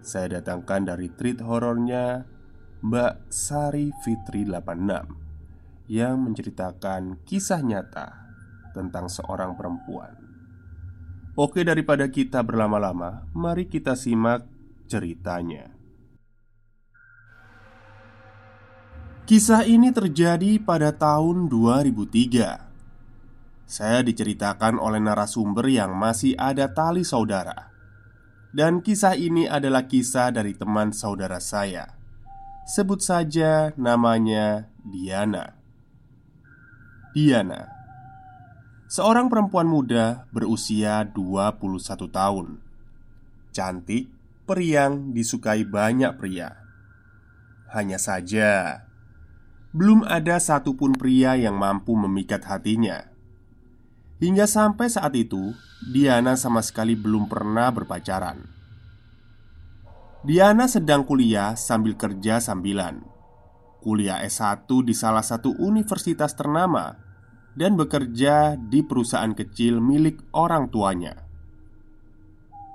saya datangkan dari treat horornya Mbak Sari Fitri 86 Yang menceritakan kisah nyata tentang seorang perempuan. Oke daripada kita berlama-lama Mari kita simak ceritanya. Kisah ini terjadi pada tahun 2003 Saya diceritakan oleh narasumber yang masih ada tali saudara dan kisah ini adalah kisah dari teman saudara saya. Sebut saja namanya Diana. Diana Seorang perempuan muda berusia 21 tahun. Cantik, periang, disukai banyak pria. Hanya saja Belum ada satupun pria yang mampu memikat hatinya Hingga sampai saat itu, Diana sama sekali belum pernah berpacaran. Diana sedang kuliah sambil kerja sambilan. Kuliah S1 di salah satu universitas ternama dan bekerja di perusahaan kecil milik orang tuanya.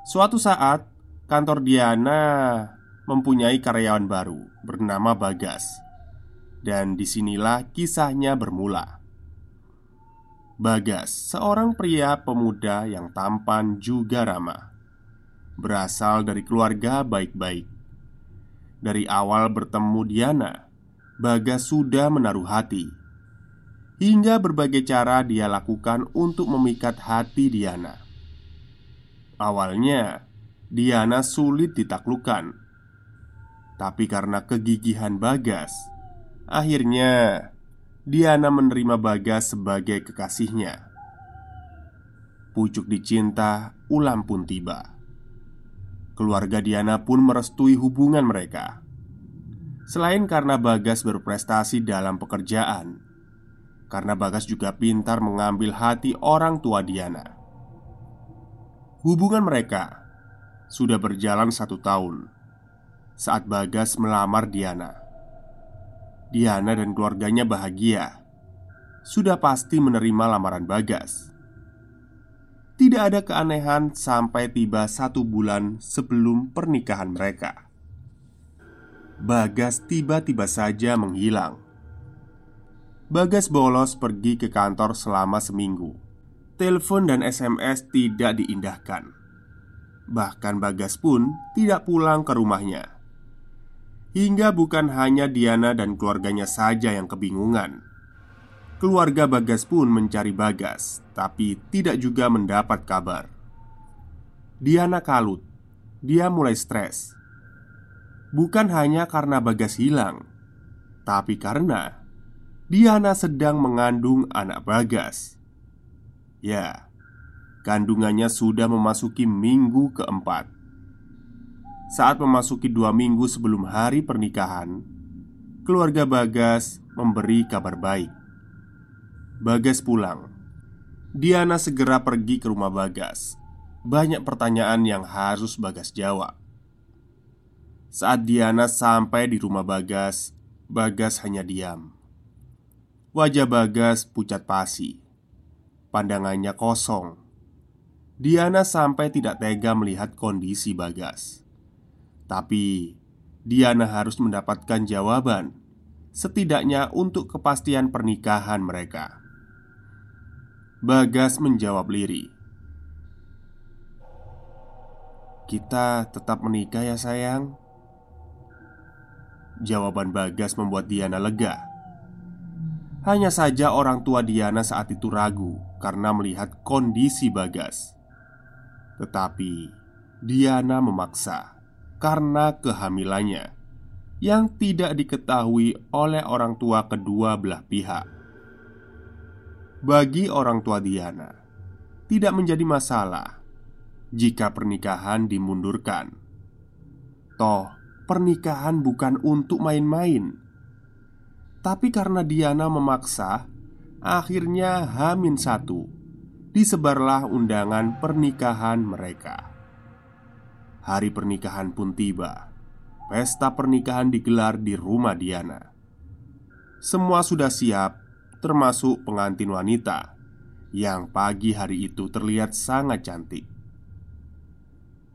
Suatu saat, kantor Diana mempunyai karyawan baru bernama Bagas, dan di sinilah kisahnya bermula. Bagas, seorang pria pemuda yang tampan juga ramah. Berasal dari keluarga baik-baik. Dari awal bertemu Diana Bagas sudah menaruh hati. Hingga berbagai cara dia lakukan untuk memikat hati Diana. Awalnya, Diana sulit ditaklukkan Tapi karena kegigihan Bagas Akhirnya Diana menerima Bagas sebagai kekasihnya. Pucuk dicinta, ulam pun tiba. Keluarga Diana pun merestui hubungan mereka. Selain karena Bagas berprestasi dalam pekerjaan, karena Bagas juga pintar mengambil hati orang tua Diana. Hubungan mereka sudah berjalan satu tahun saat Bagas melamar Diana. Diana dan keluarganya bahagia. Sudah pasti menerima lamaran Bagas. Tidak ada keanehan sampai tiba satu bulan sebelum pernikahan mereka. Bagas tiba-tiba saja menghilang. Bagas bolos pergi ke kantor selama seminggu. Telepon dan SMS tidak diindahkan. Bahkan Bagas pun tidak pulang ke rumahnya Hingga bukan hanya Diana dan keluarganya saja yang kebingungan. Keluarga Bagas pun mencari Bagas Tapi tidak juga mendapat kabar. Diana kalut. Dia mulai stres. Bukan hanya karena Bagas hilang Tapi karena Diana sedang mengandung anak Bagas. Ya Kandungannya sudah memasuki minggu keempat saat memasuki dua minggu sebelum hari pernikahan, keluarga Bagas memberi kabar baik. Bagas pulang. Diana segera pergi ke rumah Bagas. Banyak pertanyaan yang harus Bagas jawab. Saat Diana sampai di rumah Bagas, Bagas hanya diam. Wajah Bagas pucat pasi, pandangannya kosong. Diana sampai tidak tega melihat kondisi Bagas. Tapi Diana harus mendapatkan jawaban Setidaknya untuk kepastian pernikahan mereka. Bagas menjawab liri Kita tetap menikah ya sayang? Jawaban Bagas membuat Diana lega. Hanya saja orang tua Diana saat itu ragu Karena melihat kondisi Bagas. Tetapi Diana memaksa karena kehamilannya yang tidak diketahui oleh orang tua kedua belah pihak. Bagi orang tua Diana, tidak menjadi masalah jika pernikahan dimundurkan. Toh, pernikahan bukan untuk main-main. Tapi karena Diana memaksa, akhirnya Hamin satu disebarlah undangan pernikahan mereka. Hari pernikahan pun tiba. Pesta pernikahan digelar di rumah Diana. Semua sudah siap, termasuk pengantin wanita yang pagi hari itu terlihat sangat cantik.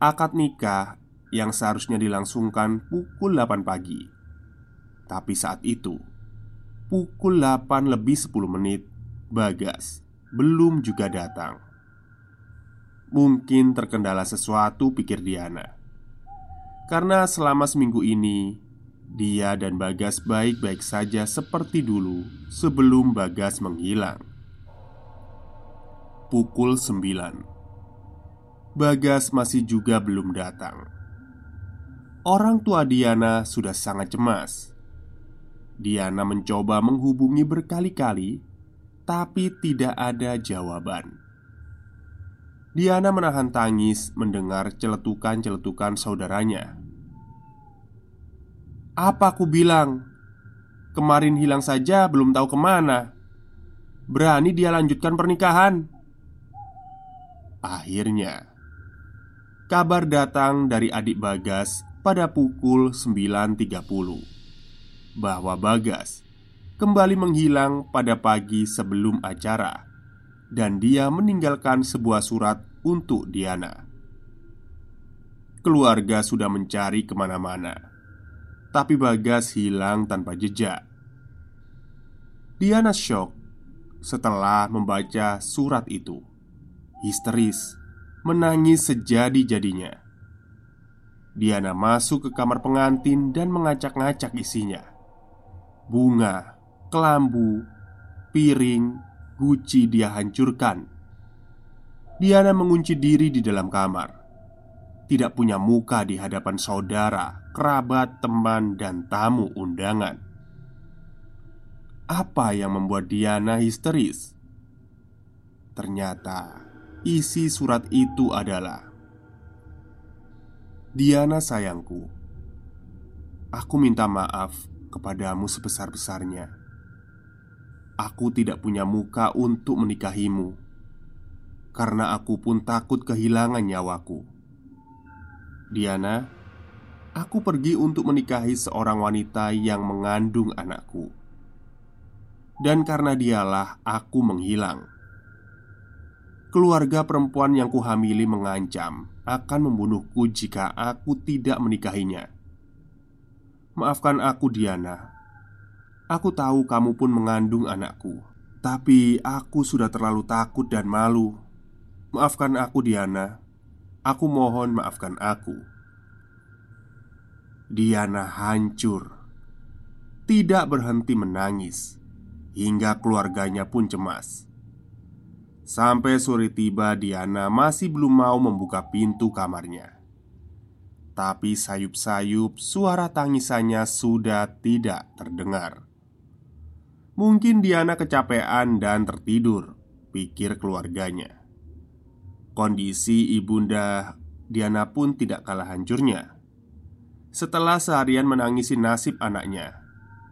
Akad nikah yang seharusnya dilangsungkan pukul 8 pagi Tapi saat itu Pukul 8 lebih 10 menit Bagas belum juga datang Mungkin terkendala sesuatu pikir Diana Karena selama seminggu ini Dia dan Bagas baik-baik saja seperti dulu Sebelum Bagas menghilang Pukul 9 Bagas masih juga belum datang. Orang tua Diana sudah sangat cemas. Diana mencoba menghubungi berkali-kali, tapi tidak ada jawaban. Diana menahan tangis mendengar celetukan-celetukan saudaranya. "Apa aku bilang? Kemarin hilang saja, belum tahu ke mana. Berani dia lanjutkan pernikahan." Akhirnya, Kabar datang dari adik Bagas pada pukul 9.30 Bahwa Bagas kembali menghilang pada pagi sebelum acara Dan dia meninggalkan sebuah surat untuk Diana Keluarga sudah mencari ke mana-mana Tapi Bagas hilang tanpa jejak Diana shock setelah membaca surat itu Histeris menangis sejadi-jadinya. Diana masuk ke kamar pengantin dan mengacak-ngacak isinya. Bunga, kelambu, piring, guci dia hancurkan. Diana mengunci diri di dalam kamar. Tidak punya muka di hadapan saudara, kerabat, teman, dan tamu undangan. Apa yang membuat Diana histeris? Ternyata Isi surat itu adalah Diana sayangku Aku minta maaf kepadamu sebesar-besarnya Aku tidak punya muka untuk menikahimu Karena aku pun takut kehilangan nyawaku Diana Aku pergi untuk menikahi seorang wanita yang mengandung anakku Dan karena dialah aku menghilang Keluarga perempuan yang kuhamili mengancam akan membunuhku jika aku tidak menikahinya. Maafkan aku, Diana. Aku tahu kamu pun mengandung anakku, tapi aku sudah terlalu takut dan malu. Maafkan aku, Diana. Aku mohon, maafkan aku. Diana hancur, tidak berhenti menangis, hingga keluarganya pun cemas. Sampai sore tiba, Diana masih belum mau membuka pintu kamarnya. Tapi sayup-sayup suara tangisannya sudah tidak terdengar. Mungkin Diana kecapean dan tertidur, pikir keluarganya. Kondisi ibunda Diana pun tidak kalah hancurnya. Setelah seharian menangisi nasib anaknya,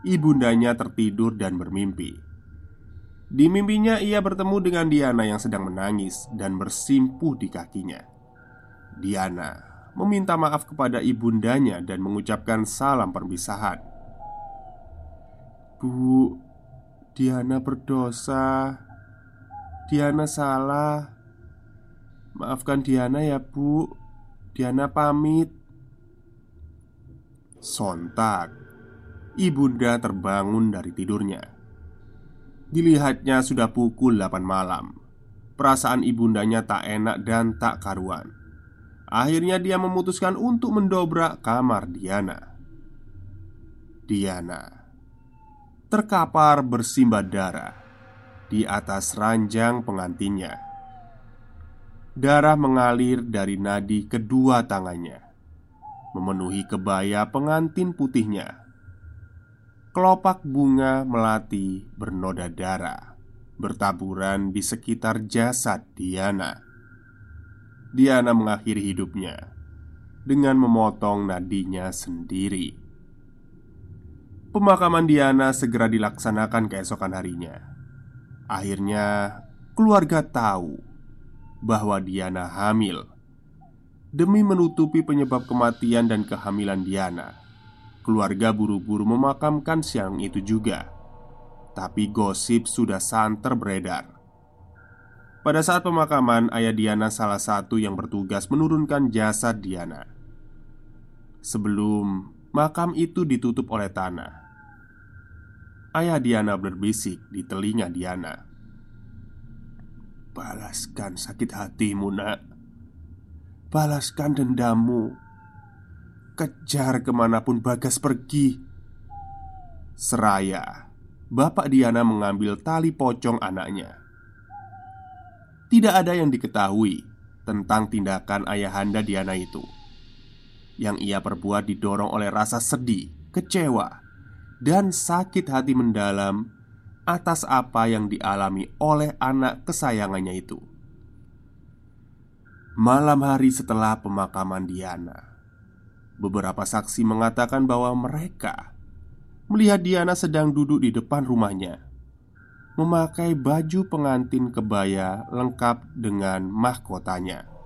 ibundanya tertidur dan bermimpi di mimpinya ia bertemu dengan Diana yang sedang menangis dan bersimpuh di kakinya. Diana meminta maaf kepada ibundanya dan mengucapkan salam perpisahan. "Bu, Diana berdosa. Diana salah. Maafkan Diana ya, Bu. Diana pamit." Sontak, ibunda terbangun dari tidurnya Dilihatnya sudah pukul 8 malam Perasaan ibundanya tak enak dan tak karuan Akhirnya dia memutuskan untuk mendobrak kamar Diana Diana Terkapar bersimbah darah Di atas ranjang pengantinnya. Darah mengalir dari nadi kedua tangannya Memenuhi kebaya pengantin putihnya. Kelopak bunga melati bernoda darah Bertaburan di sekitar jasad Diana. Diana mengakhiri hidupnya dengan memotong nadinya sendiri. Pemakaman Diana segera dilaksanakan keesokan harinya. Akhirnya, keluarga tahu bahwa Diana hamil. Demi menutupi penyebab kematian dan kehamilan Diana, keluarga buru-buru memakamkan siang itu juga. Tapi gosip sudah santer beredar. Pada saat pemakaman, ayah Diana salah satu yang bertugas menurunkan jasad Diana. Sebelum makam itu ditutup oleh tanah, Ayah Diana berbisik di telinga Diana. Balaskan sakit hatimu nak. Balaskan dendammu. Kejar ke mana pun Bagas pergi. Seraya Bapak Diana mengambil tali pocong anaknya. Tidak ada yang diketahui Tentang tindakan ayahanda Diana itu Yang ia perbuat didorong oleh rasa sedih, kecewa, dan sakit hati mendalam atas apa yang dialami oleh anak kesayangannya itu. Malam hari setelah pemakaman Diana, beberapa saksi mengatakan bahwa mereka melihat Diana sedang duduk di depan rumahnya, memakai baju pengantin kebaya lengkap dengan mahkotanya.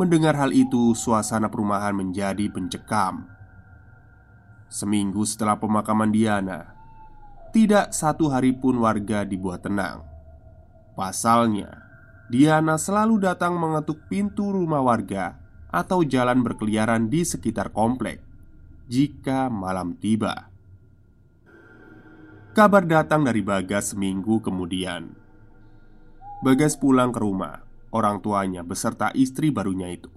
Mendengar hal itu, suasana perumahan menjadi pencekam Seminggu setelah pemakaman Diana, tidak satu hari pun warga dibuat tenang. Pasalnya, Diana selalu datang mengetuk pintu rumah warga atau jalan berkeliaran di sekitar komplek jika malam tiba. Kabar datang dari Bagas seminggu kemudian. Bagas pulang ke rumah, orang tuanya beserta istri barunya itu.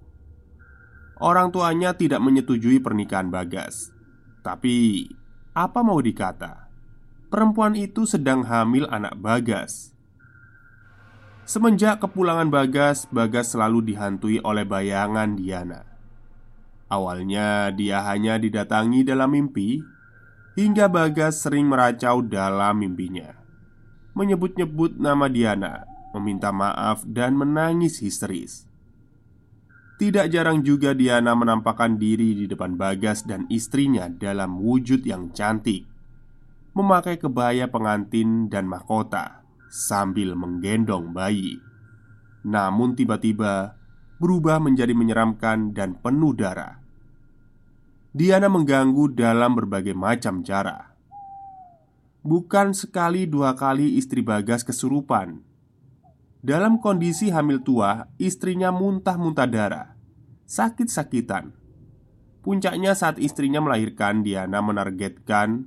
Orang tuanya tidak menyetujui pernikahan Bagas tapi, apa mau dikata, perempuan itu sedang hamil anak Bagas. Semenjak kepulangan Bagas, Bagas selalu dihantui oleh bayangan Diana. Awalnya dia hanya didatangi dalam mimpi, hingga Bagas sering meracau dalam mimpinya, menyebut-nyebut nama Diana, meminta maaf, dan menangis histeris. Tidak jarang juga Diana menampakkan diri di depan Bagas dan istrinya dalam wujud yang cantik Memakai kebaya pengantin dan mahkota Sambil menggendong bayi. Namun tiba-tiba berubah menjadi menyeramkan dan penuh darah. Diana mengganggu dalam berbagai macam cara. Bukan sekali dua kali istri Bagas kesurupan dalam kondisi hamil tua, istrinya muntah-muntah darah sakit-sakitan. Puncaknya saat istrinya melahirkan, Diana menargetkan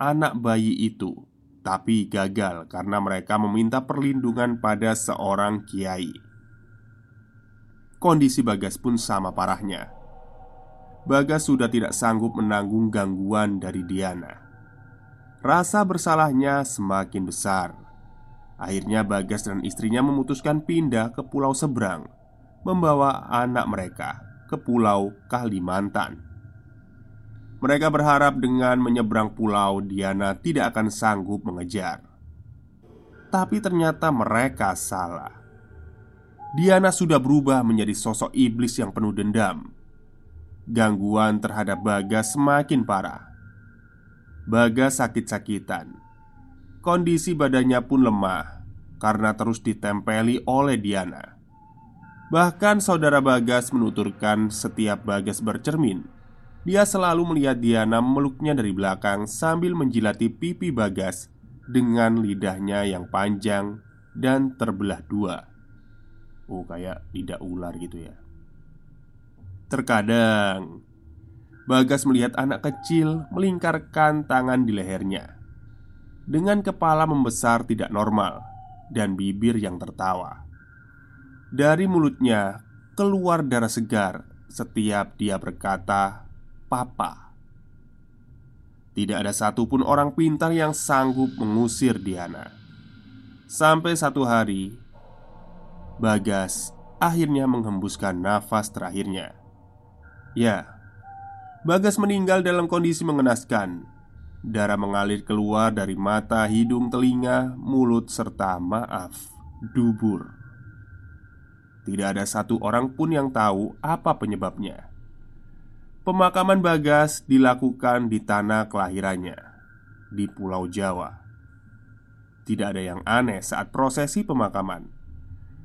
anak bayi itu, tapi gagal karena mereka meminta perlindungan pada seorang kiai. Kondisi Bagas pun sama parahnya. Bagas sudah tidak sanggup menanggung gangguan dari Diana. Rasa bersalahnya semakin besar. Akhirnya Bagas dan istrinya memutuskan pindah ke pulau seberang membawa anak mereka ke Pulau Kalimantan. Mereka berharap dengan menyeberang pulau, Diana tidak akan sanggup mengejar. Tapi ternyata mereka salah. Diana sudah berubah menjadi sosok iblis yang penuh dendam. Gangguan terhadap Bagas semakin parah. Bagas sakit-sakitan. Kondisi badannya pun lemah karena terus ditempeli oleh Diana. Bahkan saudara Bagas menuturkan setiap Bagas bercermin. Dia selalu melihat Diana memeluknya dari belakang sambil menjilati pipi Bagas Dengan lidahnya yang panjang dan terbelah dua. Oh kayak lidah ular gitu ya. Terkadang Bagas melihat anak kecil melingkarkan tangan di lehernya Dengan kepala membesar tidak normal Dan bibir yang tertawa dari mulutnya keluar darah segar setiap dia berkata "Papa". Tidak ada satupun orang pintar yang sanggup mengusir Diana. Sampai satu hari, Bagas akhirnya menghembuskan nafas terakhirnya. Ya, Bagas meninggal dalam kondisi mengenaskan. Darah mengalir keluar dari mata, hidung, telinga, mulut, serta maaf, dubur. Tidak ada satu orang pun yang tahu apa penyebabnya. Pemakaman Bagas dilakukan di tanah kelahirannya, di Pulau Jawa. Tidak ada yang aneh saat prosesi pemakaman,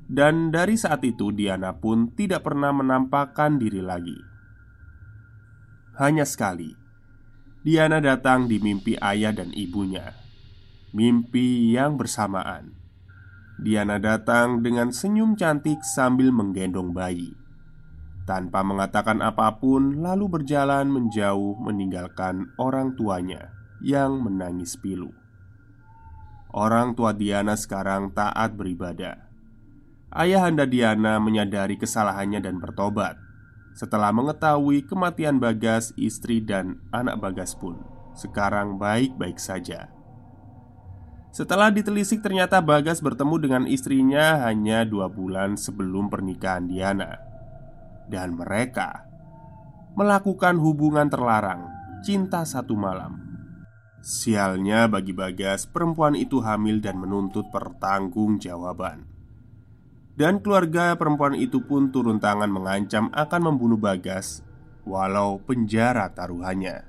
dan dari saat itu Diana pun tidak pernah menampakkan diri lagi. Hanya sekali, Diana datang di mimpi ayah dan ibunya. Mimpi yang bersamaan. Diana datang dengan senyum cantik sambil menggendong bayi tanpa mengatakan apa pun, lalu berjalan menjauh, meninggalkan orang tuanya yang menangis pilu. Orang tua Diana sekarang taat beribadah. Ayah anda Diana menyadari kesalahannya dan bertobat. Setelah mengetahui kematian Bagas, istri dan anak Bagas pun sekarang baik-baik saja. Setelah ditelisik, ternyata Bagas bertemu dengan istrinya hanya dua bulan sebelum pernikahan Diana dan mereka melakukan hubungan terlarang, cinta satu malam. Sialnya bagi Bagas, perempuan itu hamil dan menuntut pertanggungjawaban. Dan keluarga perempuan itu pun turun tangan mengancam akan membunuh Bagas, walau penjara taruhannya.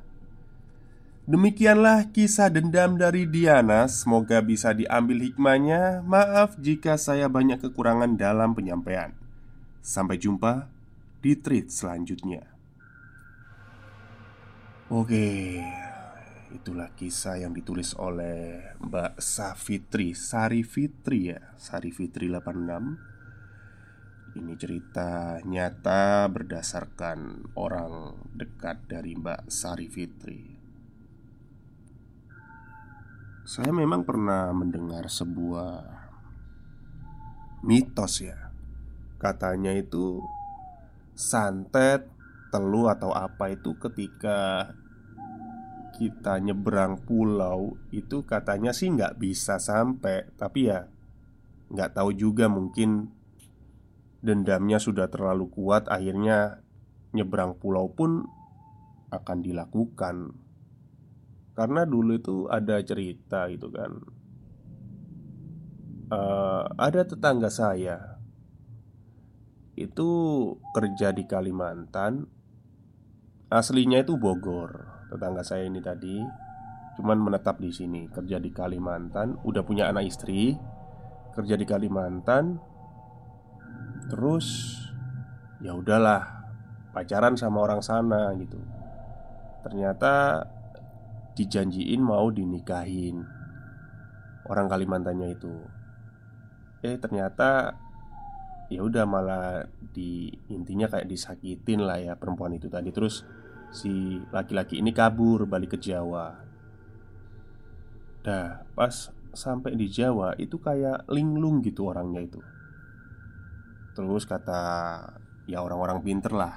Demikianlah kisah dendam dari Diana. Semoga bisa diambil hikmahnya. Maaf jika saya banyak kekurangan dalam penyampaian. Sampai jumpa di treat selanjutnya. Oke, itulah kisah yang ditulis oleh Mbak Safitri Sari Fitri ya Sari Fitri 86 Ini cerita nyata berdasarkan orang dekat dari Mbak Sari Fitri. Saya memang pernah mendengar sebuah mitos ya. Katanya itu santet, telu atau apa itu ketika kita nyebrang pulau itu katanya sih nggak bisa sampai. Tapi ya nggak tahu juga mungkin dendamnya sudah terlalu kuat akhirnya nyebrang pulau pun akan dilakukan. Karena dulu itu ada cerita gitu kan uh, ada tetangga saya itu kerja di Kalimantan Aslinya itu Bogor Tetangga saya ini tadi Cuman menetap di sini Kerja di Kalimantan Udah punya anak istri Kerja di Kalimantan Terus Ya udahlah Pacaran sama orang sana gitu Ternyata Dijanjiin mau dinikahin Orang Kalimantannya itu Eh ternyata ya udah malah di intinya kayak disakitin lah ya perempuan itu tadi terus si laki-laki ini kabur balik ke Jawa. Dah pas sampai di Jawa itu kayak linglung gitu orangnya itu. Terus kata ya orang-orang pinter lah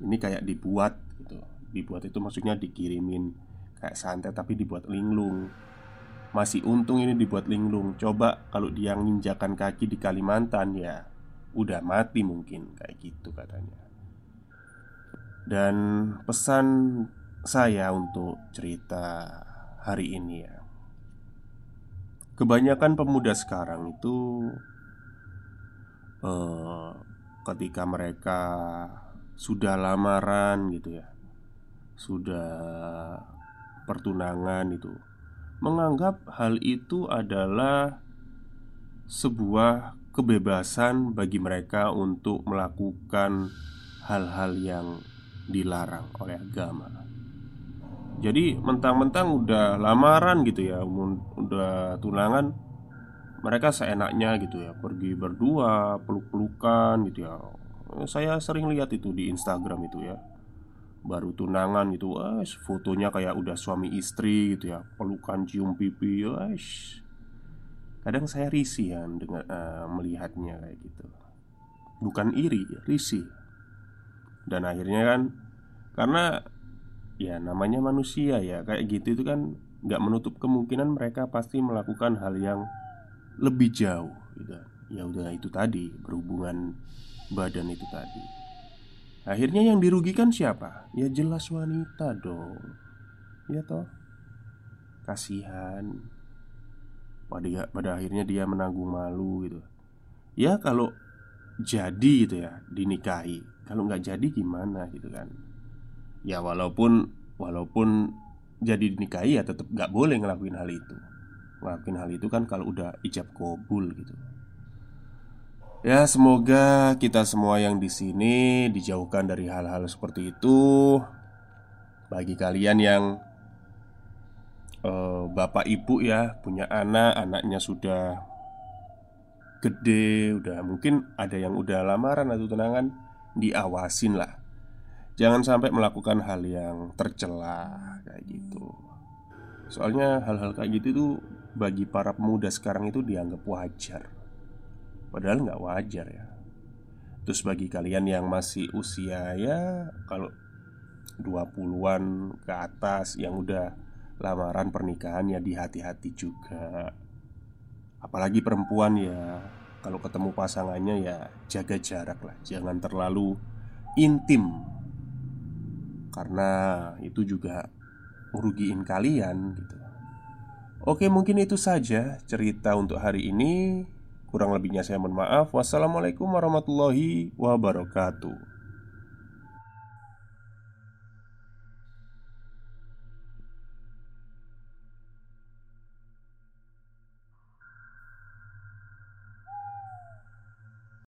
ini kayak dibuat gitu. Dibuat itu maksudnya dikirimin kayak santet tapi dibuat linglung. Masih untung ini dibuat linglung. Coba kalau dia nginjakan kaki di Kalimantan ya udah mati mungkin kayak gitu katanya. Dan pesan saya untuk cerita hari ini ya. Kebanyakan pemuda sekarang itu eh, ketika mereka sudah lamaran gitu ya. Sudah pertunangan itu menganggap hal itu adalah sebuah kebebasan bagi mereka untuk melakukan hal-hal yang dilarang oleh agama. Jadi mentang-mentang udah lamaran gitu ya, udah tunangan, mereka seenaknya gitu ya, pergi berdua, peluk-pelukan gitu ya. Saya sering lihat itu di Instagram itu ya. Baru tunangan gitu, eh, fotonya kayak udah suami istri gitu ya, pelukan cium pipi, eh, Kadang saya risih ya dengan uh, melihatnya kayak gitu. Bukan iri, risih. Dan akhirnya kan karena ya namanya manusia ya kayak gitu itu kan nggak menutup kemungkinan mereka pasti melakukan hal yang lebih jauh gitu. Ya udah itu tadi berhubungan badan itu tadi. Akhirnya yang dirugikan siapa? Ya jelas wanita dong. Ya toh. Kasihan pada pada akhirnya dia menanggung malu gitu ya kalau jadi gitu ya dinikahi Kalau nggak jadi gimana gitu kan Ya walaupun Walaupun jadi dinikahi ya tetap nggak boleh ngelakuin hal itu Ngelakuin hal itu kan kalau udah ijab kobul gitu Ya semoga kita semua yang di sini dijauhkan dari hal-hal seperti itu. Bagi kalian yang uh, bapak ibu ya punya anak, anaknya sudah gede, udah mungkin ada yang udah lamaran atau tunangan, diawasin lah. Jangan sampai melakukan hal yang tercela kayak gitu. Soalnya hal-hal kayak gitu tuh bagi para pemuda sekarang itu dianggap wajar. Padahal nggak wajar ya. Terus bagi kalian yang masih usia ya Kalau 20-an ke atas Yang udah lamaran pernikahan ya di hati-hati juga. Apalagi perempuan ya Kalau ketemu pasangannya ya jaga jarak lah Jangan terlalu intim. Karena itu juga merugiin kalian gitu Oke mungkin itu saja cerita untuk hari ini Kurang lebihnya saya mohon maaf. Wassalamualaikum warahmatullahi wabarakatuh.